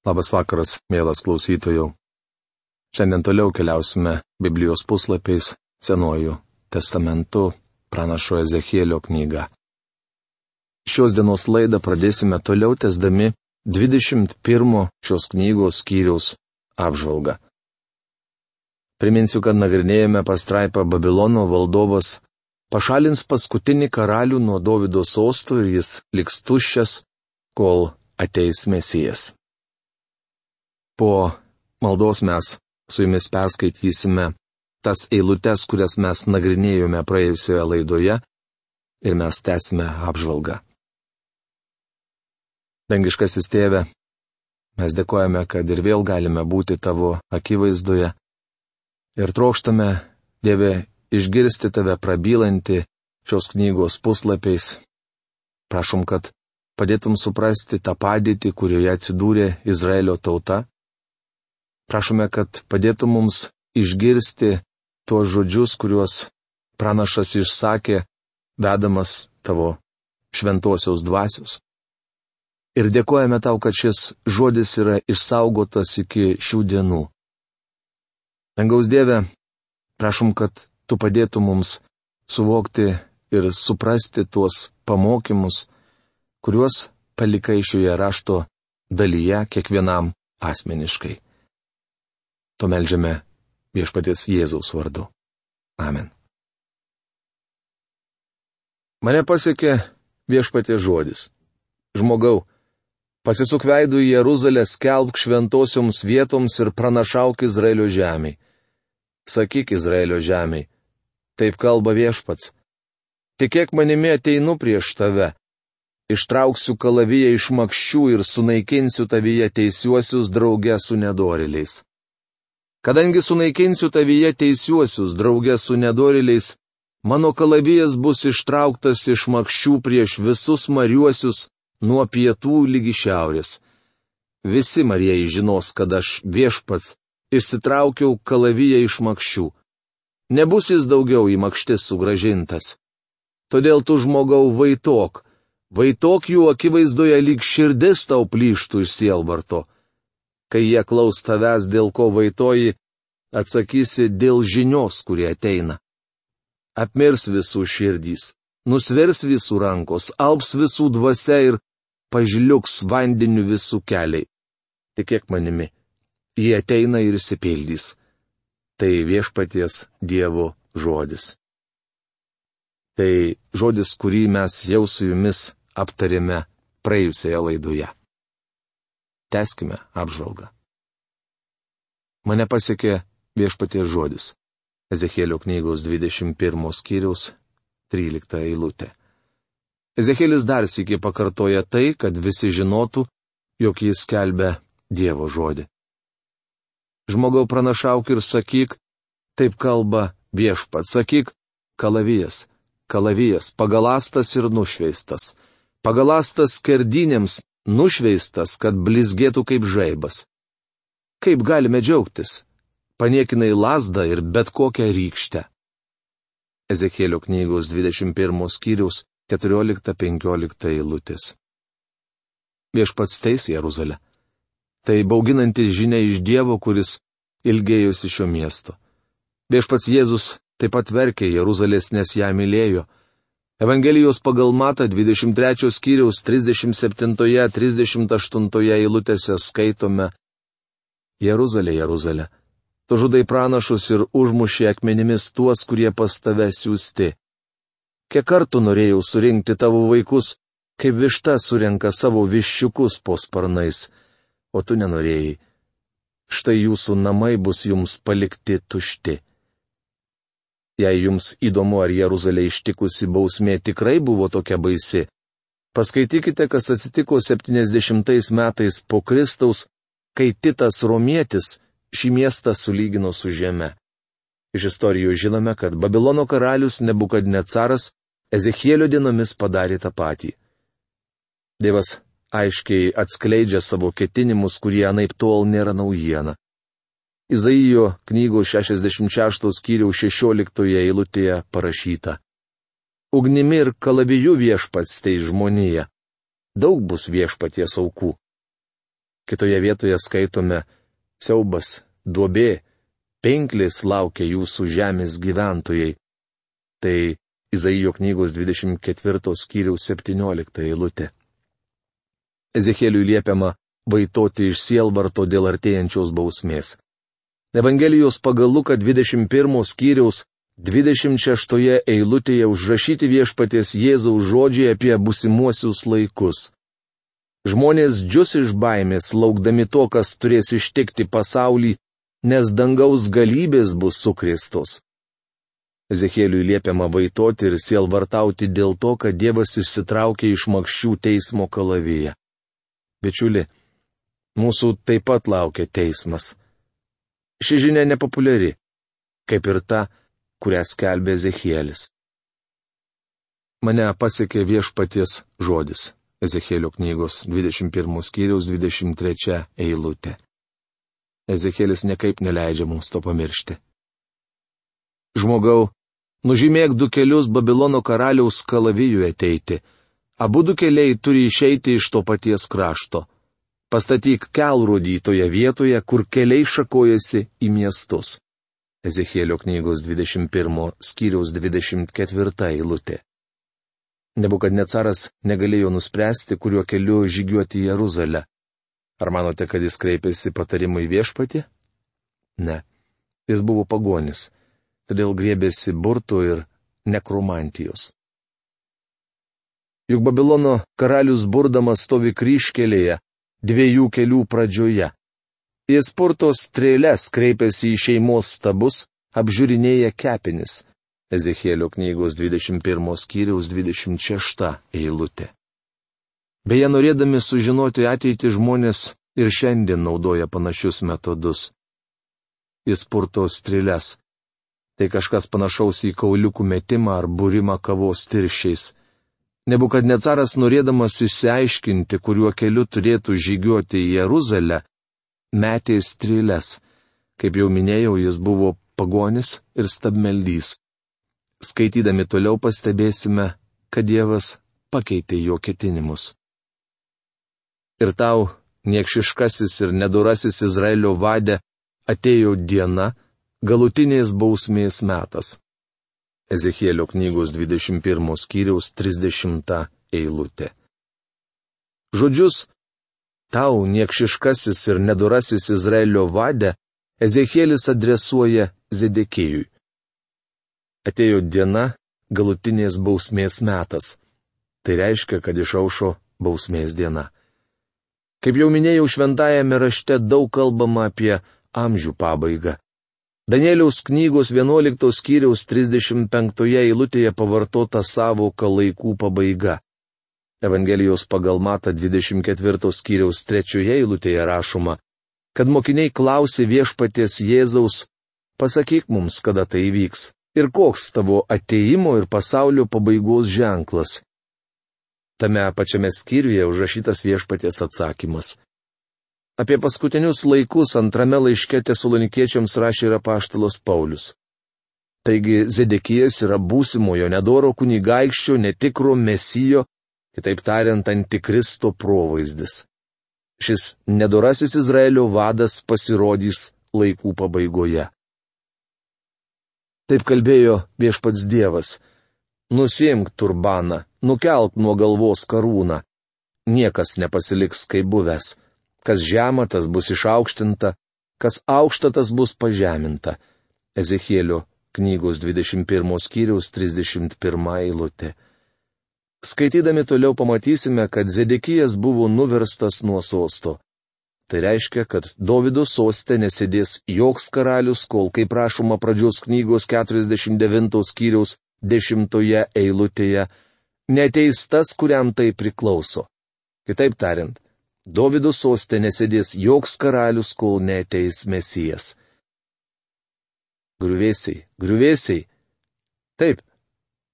Labas vakaras, mielas klausytojų. Šiandien toliau keliausime Biblijos puslapiais Senuoju testamentu pranašo Ezekėlio knygą. Šios dienos laidą pradėsime toliau tesdami 21 šios knygos skyriaus apžvalgą. Priminsiu, kad nagrinėjame pastraipą Babilono valdovas pašalins paskutinį karalių nuo Davido sostų ir jis liks tuščias, kol ateis mesijas. Po maldos mes su jumis perskaitysime tas eilutes, kurias mes nagrinėjome praėjusioje laidoje ir mes tęsime apžvalgą. Dangiškasis tėve, mes dėkojame, kad ir vėl galime būti tavo akivaizdoje ir trokštame, Dieve, išgirsti tave prabylanti šios knygos puslapiais. Prašom, kad padėtum suprasti tą padėtį, kurioje atsidūrė Izraelio tauta Prašome, kad padėtų mums išgirsti tuos žodžius, kuriuos pranašas išsakė, vedamas tavo šventosios dvasios. Ir dėkojame tau, kad šis žodis yra išsaugotas iki šių dienų. Dangaus Dieve, prašom, kad tu padėtum mums suvokti ir suprasti tuos pamokymus, kuriuos palikai šioje rašto dalyje kiekvienam asmeniškai. To melžiame viešpaties Jėzaus vardu. Amen. Mane pasiekė viešpaties žodis. Žmogau, pasisuk veidų į Jeruzalę, skelbk šventosioms vietoms ir pranašauk Izraelio žemiai. Sakyk Izraelio žemiai. Taip kalba viešpats. Tikėk manimi ateinu prieš tave. Ištrauksiu kalaviją iš makščių ir sunaikinsiu tavyje teisiuosius draugę su nedoriliais. Kadangi sunaikinsiu tavyje teisiuosius draugę su nedoriliais, mano kalavijas bus ištrauktas iš makščių prieš visus mariuosius nuo pietų lygi šiaurės. Visi marieji žinos, kad aš viešpats išsitraukiau kalaviją iš makščių. Nebus jis daugiau į makštis sugražintas. Todėl tu žmogau vaitok, vaitok jų akivaizdoje lyg širdis tau plyštų iš sielvarto kai jie klaus tavęs, dėl ko vaitoji, atsakysi dėl žinios, kurie ateina. Apmirs visų širdys, nusvers visų rankos, alps visų dvasia ir pažliuks vandeniu visų keliai. Tikėk manimi, jie ateina ir įsipildys. Tai viešpaties Dievo žodis. Tai žodis, kurį mes jau su jumis aptarėme praėjusioje laidoje. Teskime apžvalgą. Mane pasiekė viešpaties žodis. Ezekėlio knygos 21 skyriaus 13 eilutė. Ezekėlis dar sėki pakartoja tai, kad visi žinotų, jog jis skelbia Dievo žodį. Žmogau pranašauk ir sakyk, taip kalba viešpat, sakyk, kalavijas, kalavijas, pagalastas ir nušveistas, pagalastas skerdinėms nušveistas, kad blizgėtų kaip žaibas. Kaip galime džiaugtis? Paniekinai lasdą ir bet kokią rykštę. Ezekėlio knygos 21 skyriaus 14-15 eilutės. Viešpats teis Jeruzalę. Tai bauginanti žinia iš Dievo, kuris ilgėjosi šio miesto. Viešpats Jėzus taip pat verkė Jeruzalės, nes ją mylėjo Evangelijos pagal Mata 23 skyriaus 37-38 eilutėse skaitome Jeruzalė, Jeruzalė. Tu žudai pranašus ir užmušė akmenimis tuos, kurie pas tave siūsti. Kiek kartų norėjau surinkti tavo vaikus, kaip višta surenka savo viščiukus po sparnais, o tu nenorėjai. Štai jūsų namai bus jums palikti tušti. Jei jums įdomu, ar Jeruzalė ištikusi bausmė tikrai buvo tokia baisi, paskaitykite, kas atsitiko 70 metais po Kristaus, kai Titas Romietis šį miestą sulygino su žeme. Iš istorijų žinome, kad Babilono karalius Nebukadnecaras Ezechielio dienomis padarė tą patį. Dievas aiškiai atskleidžia savo ketinimus, kurie anaip tol nėra naujiena. Izaijo knygos 66 skyriaus 16 eilutėje parašyta. Ugnimi ir kalaviju viešpats tai žmonėje. Daug bus viešpaties aukų. Kitoje vietoje skaitome siaubas, duobė, penklis laukia jūsų žemės gyventojai. Tai Izaijo knygos 24 skyriaus 17 eilutė. Ezekėliui liepiama vaitoti iš sielvarto dėl artėjančios bausmės. Evangelijos pagal Luką 21 skyriaus 26 eilutėje užrašyti viešpaties Jėzaus žodžiai apie busimuosius laikus. Žmonės džius iš baimės, laukdami to, kas turės ištikti pasaulį, nes dangaus galybės bus sukristos. Ezekėliui liepiama vaitoti ir sielvartauti dėl to, kad Dievas išsitraukė iš makščių teismo kalavyje. Bičiuli, mūsų taip pat laukia teismas. Ši žinia nepopuliari, kaip ir ta, kurią skelbė Ezekielis. Mane pasiekė viešpaties žodis. Ezekėlio knygos 21 skyriaus 23 eilutė. Ezekėlis nekaip neleidžia mums to pamiršti. Žmogau, nužymėk du kelius Babilono karaliaus kalavijui ateiti Abu du keliai turi išeiti iš to paties krašto. Pastatyk kelrodį toje vietoje, kur keliai šakojasi į miestus. Ezekėlio knygos 21 skyriaus 24 eilutė. Nebukadnecaras negalėjo nuspręsti, kuriuo keliu žygiuoti į Jeruzalę. Ar manote, kad jis kreipėsi patarimui viešpati? Ne. Jis buvo pagonis, todėl griebėsi burtų ir nekromantijos. Juk Babilono karalius burdamas stovi kryškelėje, dviejų kelių pradžioje. Jis purto strėlės kreipiasi į šeimos stabus, apžiūrinėja kepinis. Ezekėlio knygos 21 skyriaus 26 eilutė. Beje, norėdami sužinoti ateitį žmonės ir šiandien naudoja panašius metodus. Jis purto strėlės. Tai kažkas panašaus į kauliukų metimą ar būrimą kavos tiršiais. Nebukadnecaras norėdamas išsiaiškinti, kuriuo keliu turėtų žygiuoti į Jeruzalę, metė strėlės. Kaip jau minėjau, jis buvo pagonis ir stabmeldys. Skaitydami toliau pastebėsime, kad Dievas pakeitė jo ketinimus. Ir tau, niekšiškasis ir nedurasis Izraelio vadė, atėjo diena, galutinės bausmės metas. Ezechielio knygos 21 skyriaus 30 eilutė. Žodžius, tau niekšiškasis ir nedurasis Izraelio vadė, Ezekielis adresuoja Zedekėjui. Atėjo diena, galutinės bausmės metas. Tai reiškia, kad išaušo bausmės diena. Kaip jau minėjau, šventajame rašte daug kalbama apie amžių pabaigą. Danieliaus knygos 11 skyriaus 35 eilutėje pavartota savoka laikų pabaiga. Evangelijos pagal Mata 24 skyriaus 3 eilutėje rašoma, kad mokiniai klausė viešpaties Jėzaus, pasakyk mums, kada tai įvyks ir koks tavo ateimo ir pasaulio pabaigos ženklas. Tame pačiame skyriuje užrašytas viešpaties atsakymas. Apie paskutinius laikus antrame laiške tesalonikiečiams rašė ir apaštalas Paulius. Taigi Zedekijas yra būsimojo nedoro kunigaikščio netikro mesijo, kitaip tariant, antikristo provaizdis. Šis nedorasis Izraelio vadas pasirodys laikų pabaigoje. Taip kalbėjo viešpats Dievas. Nusimk turbaną, nukelk nuo galvos karūną. Niekas nepasiliks kaip buvęs kas žema, tas bus išaukštinta, kas aukšta, tas bus pažeminta. Ezechielio knygos 21 skyriaus 31 eilutė. Skaitydami toliau pamatysime, kad Zedekijas buvo nuverstas nuo sosto. Tai reiškia, kad Davido soste nesėdės joks karalius, kol, kaip prašoma pradžios knygos 49 skyriaus 10 eilutėje, neteis tas, kuriam tai priklauso. Kitaip tariant, Dovido sostė nesėdės joks karalius, kol neteis mesijas. Griuvėsiai, griuvėsiai. Taip,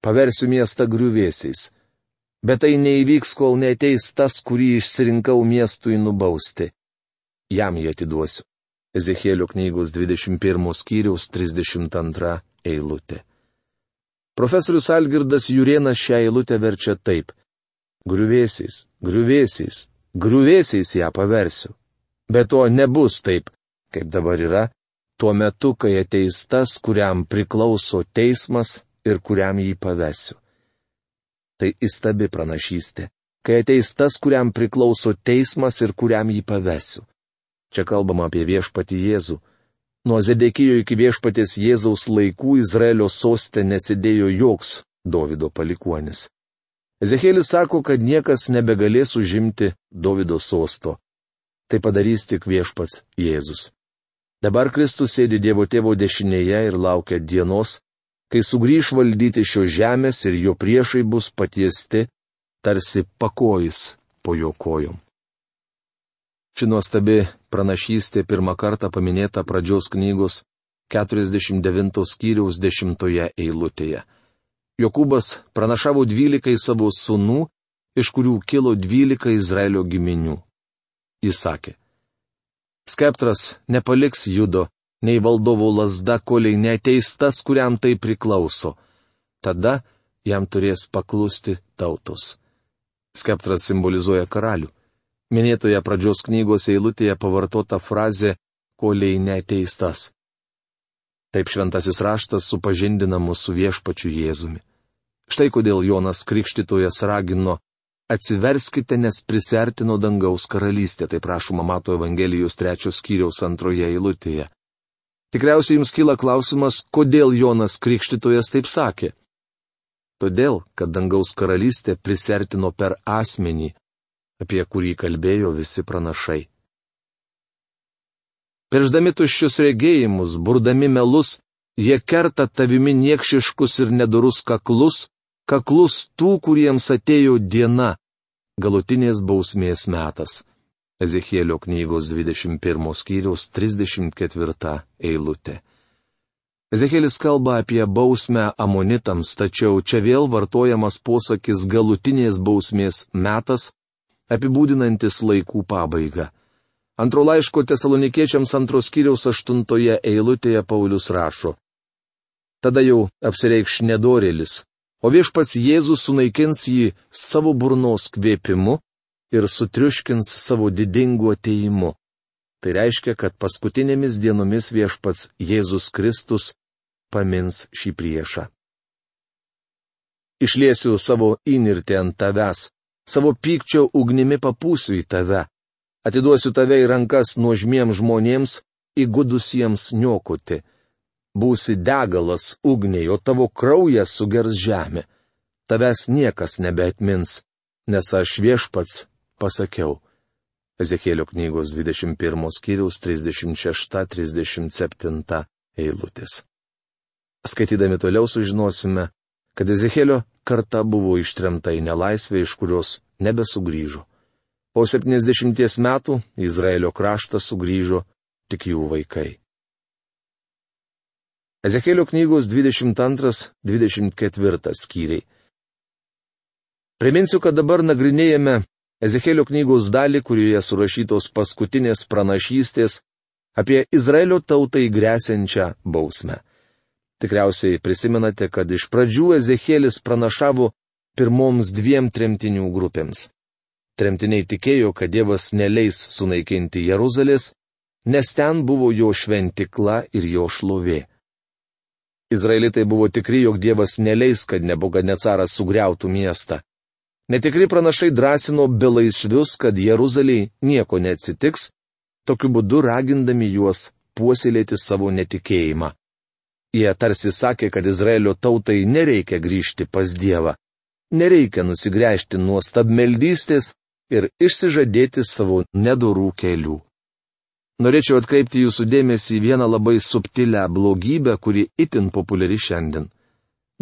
paversiu miestą griuvėsiais. Bet tai neįvyks, kol neteis tas, kurį išsirinkau miestui nubausti. Jam jį atiduosiu. Ezekėlio knygos 21 skyriaus 32 eilutė. Profesorius Algirdas Jurienas šią eilutę verčia taip. Griuvėsiais, griuvėsiais, griuvėsiais ją paversiu. Bet to nebus taip, kaip dabar yra, tuo metu, kai ateis tas, kuriam priklauso teismas ir kuriam jį pavesiu. Tai įstabi pranašystė, kai ateis tas, kuriam priklauso teismas ir kuriam jį pavesiu. Čia kalbama apie viešpati Jėzų. Nuo Zedekijo iki viešpatės Jėzaus laikų Izraelio sostė nesidėjo joks Davido palikuonis. Ezekėlis sako, kad niekas nebegalės užimti Davido sosto. Tai padarys tik viešpats Jėzus. Dabar Kristus sėdi Dievo tėvo dešinėje ir laukia dienos, kai sugrįž valdyti šios žemės ir jo priešai bus patiesti, tarsi pakojais po jo kojom. Ši nuostabi pranašystė pirmą kartą paminėta pradžios knygos 49 skyriaus 10 eilutėje. Jokūbas pranašavo dvylikai savo sunų, iš kurių kilo dvylika Izraelio giminių. Jis sakė, Skeptras nepaliks judo, nei valdovo lasda, koliai neteis tas, kuriam tai priklauso. Tada jam turės paklusti tautos. Skeptras simbolizuoja karalių. Minėtoje pradžios knygos eilutėje pavartota frazė koliai neteistas. Taip šventasis raštas supažindina mūsų viešpačiu Jėzumi. Štai kodėl Jonas Krikštytojas ragino Atsiverskite, nes prisertino dangaus karalystė, tai prašoma Mato Evangelijos trečios skyriaus antroje eilutėje. Tikriausiai jums kyla klausimas, kodėl Jonas Krikštytojas taip sakė. Todėl, kad dangaus karalystė prisertino per asmenį, apie kurį kalbėjo visi pranašai. Perždami tuščius regėjimus, burdami melus, jie kerta tavimi niekšiškus ir nedorus kaklus, kaklus tų, kuriems atėjo diena, galutinės bausmės metas. Ezechielio knygos 21 skyriaus 34 eilutė. Ezekielis kalba apie bausmę amonitams, tačiau čia vėl vartojamas posakis galutinės bausmės metas, apibūdinantis laikų pabaigą. Antro laiško tesalonikiečiams antros skyriaus aštuntoje eilutėje Paulius rašo. Tada jau apsireikš nedorėlis, o viešpats Jėzus sunaikins jį savo burnos kvėpimu ir sutriuškins savo didingu ateimu. Tai reiškia, kad paskutinėmis dienomis viešpats Jėzus Kristus pamins šį priešą. Išliesiu savo įnirtį ant tavęs, savo pykčio ugnimi papūsiu į tave, atiduosiu tave į rankas nuožmiems žmonėms, įgudusiems niokoti. Būsi degalas ugniai, o tavo kraujas sugers žemę. Tavęs niekas nebeatmins, nes aš viešpats pasakiau. Ezekėlio knygos 21 skyriaus 36-37 eilutės. Skaitydami toliau sužinosime, kad Ezekėlio karta buvo ištremta į nelaisvę, iš kurios nebesugrįžo. Po 70 metų Izraelio kraštą sugrįžo tik jų vaikai. Ezekėlio knygos 22-24 skyriai. Priminsiu, kad dabar nagrinėjame Ezekėlio knygos dalį, kurioje surašytos paskutinės pranašystės apie Izraelio tautai grėsiančią bausmę. Tikriausiai prisimenate, kad iš pradžių Ezekėlis pranašavo pirmoms dviem tremtinių grupėms. Tremtiniai tikėjo, kad Dievas neleis sunaikinti Jeruzalės, nes ten buvo jo šventikla ir jo šlovė. Izraelitai buvo tikri, jog Dievas neleis, kad Nebukadnecaras sugriautų miestą. Netikri pranašai drąsino belaisvius, kad Jeruzaliai nieko neatsitiks, tokiu būdu ragindami juos puoselėti savo netikėjimą. Jie tarsi sakė, kad Izraelio tautai nereikia grįžti pas Dievą, nereikia nusigręžti nuo stabmeldystės ir išsižadėti savo nedorų kelių. Norėčiau atkreipti jūsų dėmesį į vieną labai subtilę blogybę, kuri itin populiari šiandien.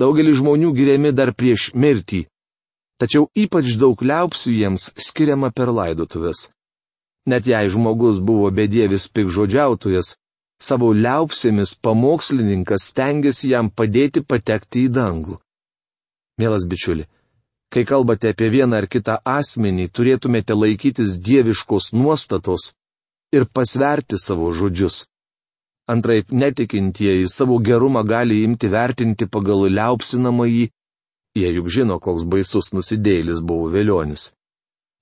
Daugelis žmonių giriami dar prieš mirtį, tačiau ypač daug liaupsių jiems skiriama per laidotuvės. Net jei žmogus buvo bedievis pikžodžiautojas, savo liaupsėmis pamokslininkas stengiasi jam padėti patekti į dangų. Mielas bičiuli, kai kalbate apie vieną ar kitą asmenį, turėtumėte laikytis dieviškos nuostatos ir pasverti savo žodžius. Antraip netikintieji savo gerumą gali imti vertinti pagal liaupsinamąjį Jie juk žino, koks baisus nusidėlis buvo vėlionis.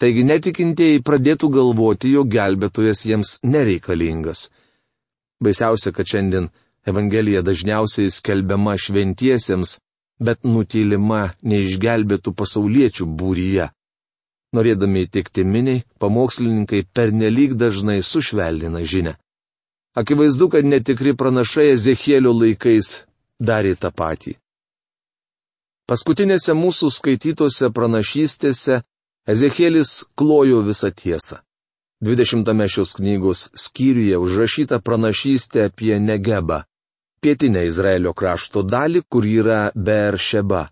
Taigi netikintieji pradėtų galvoti, jog gelbėtojas jiems nereikalingas. Baisiausia, kad šiandien Evangelija dažniausiai skelbiama šventiesiems, bet nutylima neišgelbėtų pasauliečių būryje. Norėdami įtikti miniai, pamokslininkai pernelyg dažnai sušvelnina žinę. Akivaizdu, kad netikri pranašai Ezechielio laikais darė tą patį. Paskutinėse mūsų skaitytose pranašystėse Ezekielis klojo visą tiesą. 20 šios knygos skyriuje užrašyta pranašystė apie Negebą, pietinę Izraelio krašto dalį, kur yra Beršeba.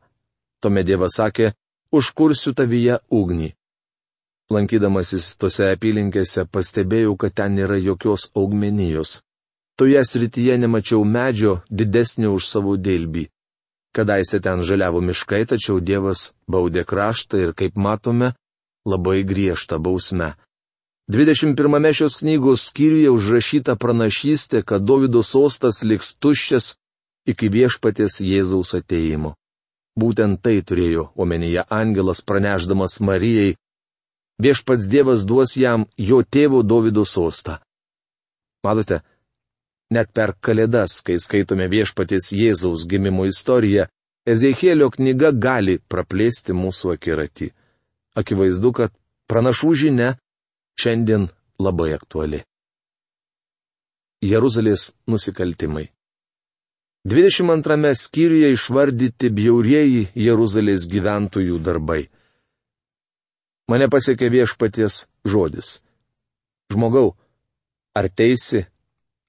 Tuomet Dievas sakė, užkursiu tavyje ugnį. Lankydamasis tose apylinkėse pastebėjau, kad ten nėra jokios augmenijos. Toje srityje nemačiau medžio didesnio už savo dėlbį. Kadaise ten žaliavo miškai, tačiau Dievas baudė kraštą ir, kaip matome, labai griežta bausme. 21 šios knygos skyriuje užrašyta pranašystė, kad Davido sostas liks tuščias iki viešpatės Jėzaus ateimo. Būtent tai turėjo omenyje angelas praneždamas Marijai. Viešpats Dievas duos jam jo tėvo Davido sostą. Matote, Net per Kalėdas, kai skaitome viešpatės Jėzaus gimimo istoriją, Ezekėlio knyga gali praplėsti mūsų akiratį. Akivaizdu, kad pranašų žinia šiandien labai aktuali. Jeruzalės nusikaltimai. 22 skyriuje išvardyti bjaurieji Jeruzalės gyventojų darbai. Mane pasiekė viešpaties žodis. Žmogau, ar teisi,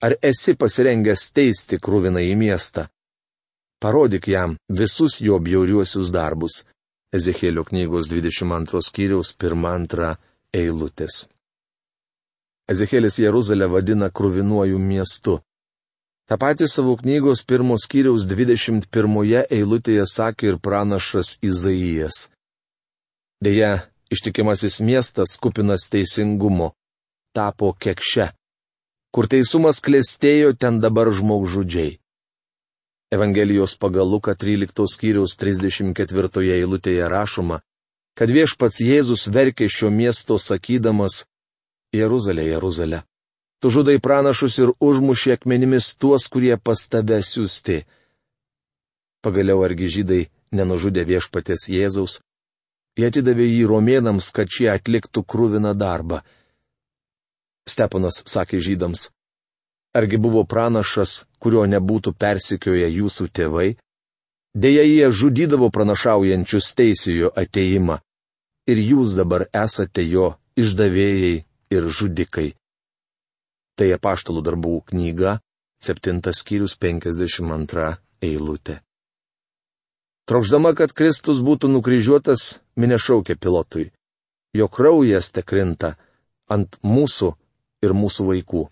Ar esi pasirengęs teisti krūviną į miestą? Parodyk jam visus jo bjauriuosius darbus. Ezekėlio knygos 22 skyriaus 1-2 eilutės. Ezekėlis Jeruzalę vadina krūvinuoju miestu. Ta pati savo knygos pirmos skyriaus 21 eilutėje sakė ir pranašas Izaijas. Deja, ištikimasis miestas kupinas teisingumo tapo kekščia kur teisumas klėstėjo ten dabar žmogžudžiai. Evangelijos pagal Luką 13 skyriaus 34 eilutėje rašoma, kad viešpats Jėzus verkė šio miesto sakydamas Jeruzalė, Jeruzalė. Tu žudai pranašus ir užmušė akmenimis tuos, kurie pas tave siūsti. Pagaliau argi žydai nenužudė viešpatės Jėzaus, jie atidavė jį romėnams, kad šie atliktų krūviną darbą. Stepanas sakė žydams, argi buvo pranašas, kurio nebūtų persikioję jūsų tėvai? Deja, jie žudydavo pranašaujančius teisėjo ateimą. Ir jūs dabar esate jo išdavėjai ir žudikai. Tai apaštalų darbų knyga, 7 skyrius 52 eilutė. Trokšdama, kad Kristus būtų nukryžiuotas, minė šaukė pilotui. Jo kraujas te krinta ant mūsų ir mūsų vaikų.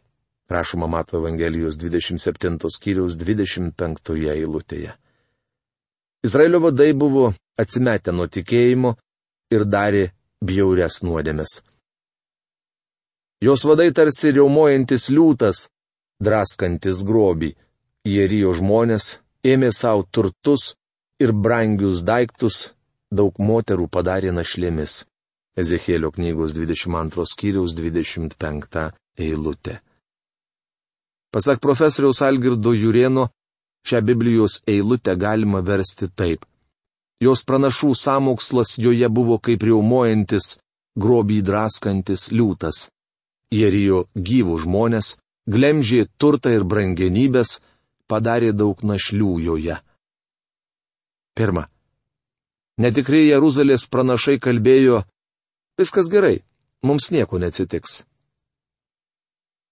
Rašoma Mato Evangelijos 27 skyriaus 25 eilutėje. Izraelio vadai buvo atsimetę nuo tikėjimo ir darė bjaurias nuodėmes. Jos vadai tarsi riaumojantis liūtas, draskantis grobį, jie ryjo žmonės, ėmė savo turtus ir brangius daiktus, daug moterų padarė našlėmis. Ezekėlio knygos 22 skyriaus 25 eilutė. Pasak profesoriaus Algirdo Jurieno, šią Biblijos eilutę galima versti taip. Jos pranašų samokslas joje buvo kaip riaumojantis, grobį draskantis liūtas. Jie rijo gyvų žmonės, glemžė turtą ir brangenybės, padarė daug našlių joje. Pirma. Netikrai Jeruzalės pranašai kalbėjo, Viskas gerai, mums nieko neatsitiks.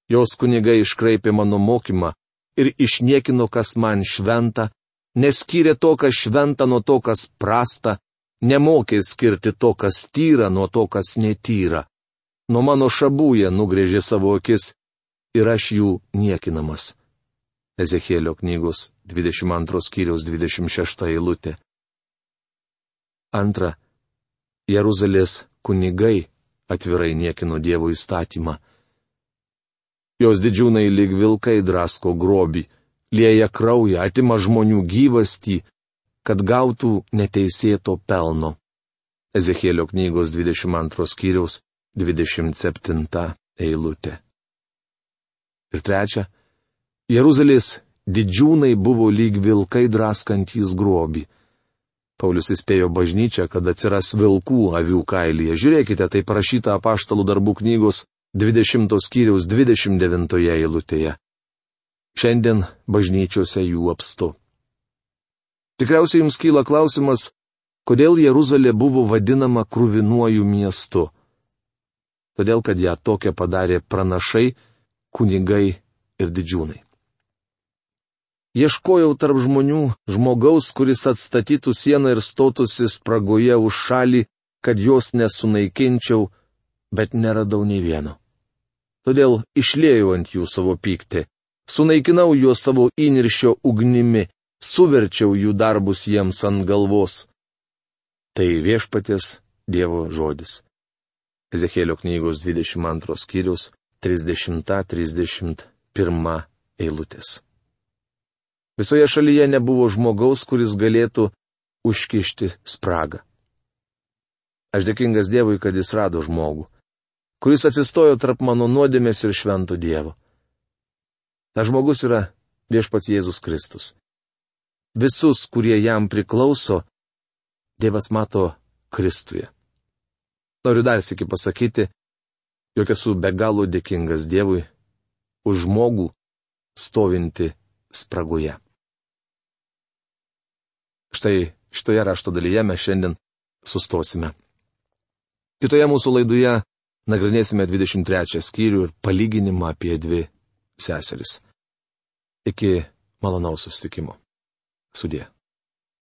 Jos kunigai iškraipė mano mokymą ir išniekino, kas man šventa, neskyrė to, kas šventa nuo to, kas prasta, nemokė skirti to, kas tyra nuo to, kas netyra. Nuo mano šabų jie nugrėžė savo akis ir aš jų niekinamas. Ezekėlio knygos 22 skyriaus 26 eilutė. Antra. Jeruzalės kunigai atvirai niekino Dievo įstatymą. Jos didžiūnai lyg vilkai drasko grobį, lieja kraują, atima žmonių gyvastį, kad gautų neteisėto pelno. Ezekėlio knygos 22 skyriaus 27 eilutė. Ir trečia, Jeruzalės didžiūnai buvo lyg vilkai draskantys grobį. Paulius įspėjo bažnyčią, kad atsiras vilkų avių kailyje. Žiūrėkite, tai parašyta apaštalų darbų knygos 20 skyriaus 29 eilutėje. Šiandien bažnyčiose jų apstu. Tikriausiai jums kyla klausimas, kodėl Jeruzalė buvo vadinama krūvinuoju miestu. Todėl, kad ją tokią padarė pranašai, kunigai ir didžiūnai. Ieškojau tarp žmonių žmogaus, kuris atstatytų sieną ir stotųsi spragoje už šalį, kad jos nesunaikinčiau, bet neradau nei vieno. Todėl išlėjau ant jų savo pyktį, sunaikinau juos savo įniršio ugnimi, suverčiau jų darbus jiems ant galvos. Tai viešpatės Dievo žodis. Ezekėlio knygos 22 skyrius 30-31 eilutės. Visoje šalyje nebuvo žmogaus, kuris galėtų užkišti spragą. Aš dėkingas Dievui, kad jis rado žmogų, kuris atsistojo tarp mano nuodėmės ir švento Dievo. Ta žmogus yra viešpats Jėzus Kristus. Visus, kurie jam priklauso, Dievas mato Kristuje. Noriu dar sėki pasakyti, jog esu be galo dėkingas Dievui už žmogų stovinti spragoje. Štai šitoje rašto dalyje mes šiandien sustosime. Kitoje mūsų laidoje nagrinėsime 23 skyrių ir palyginimą apie dvi seseris. Iki malonaus sustikimo. Sudė.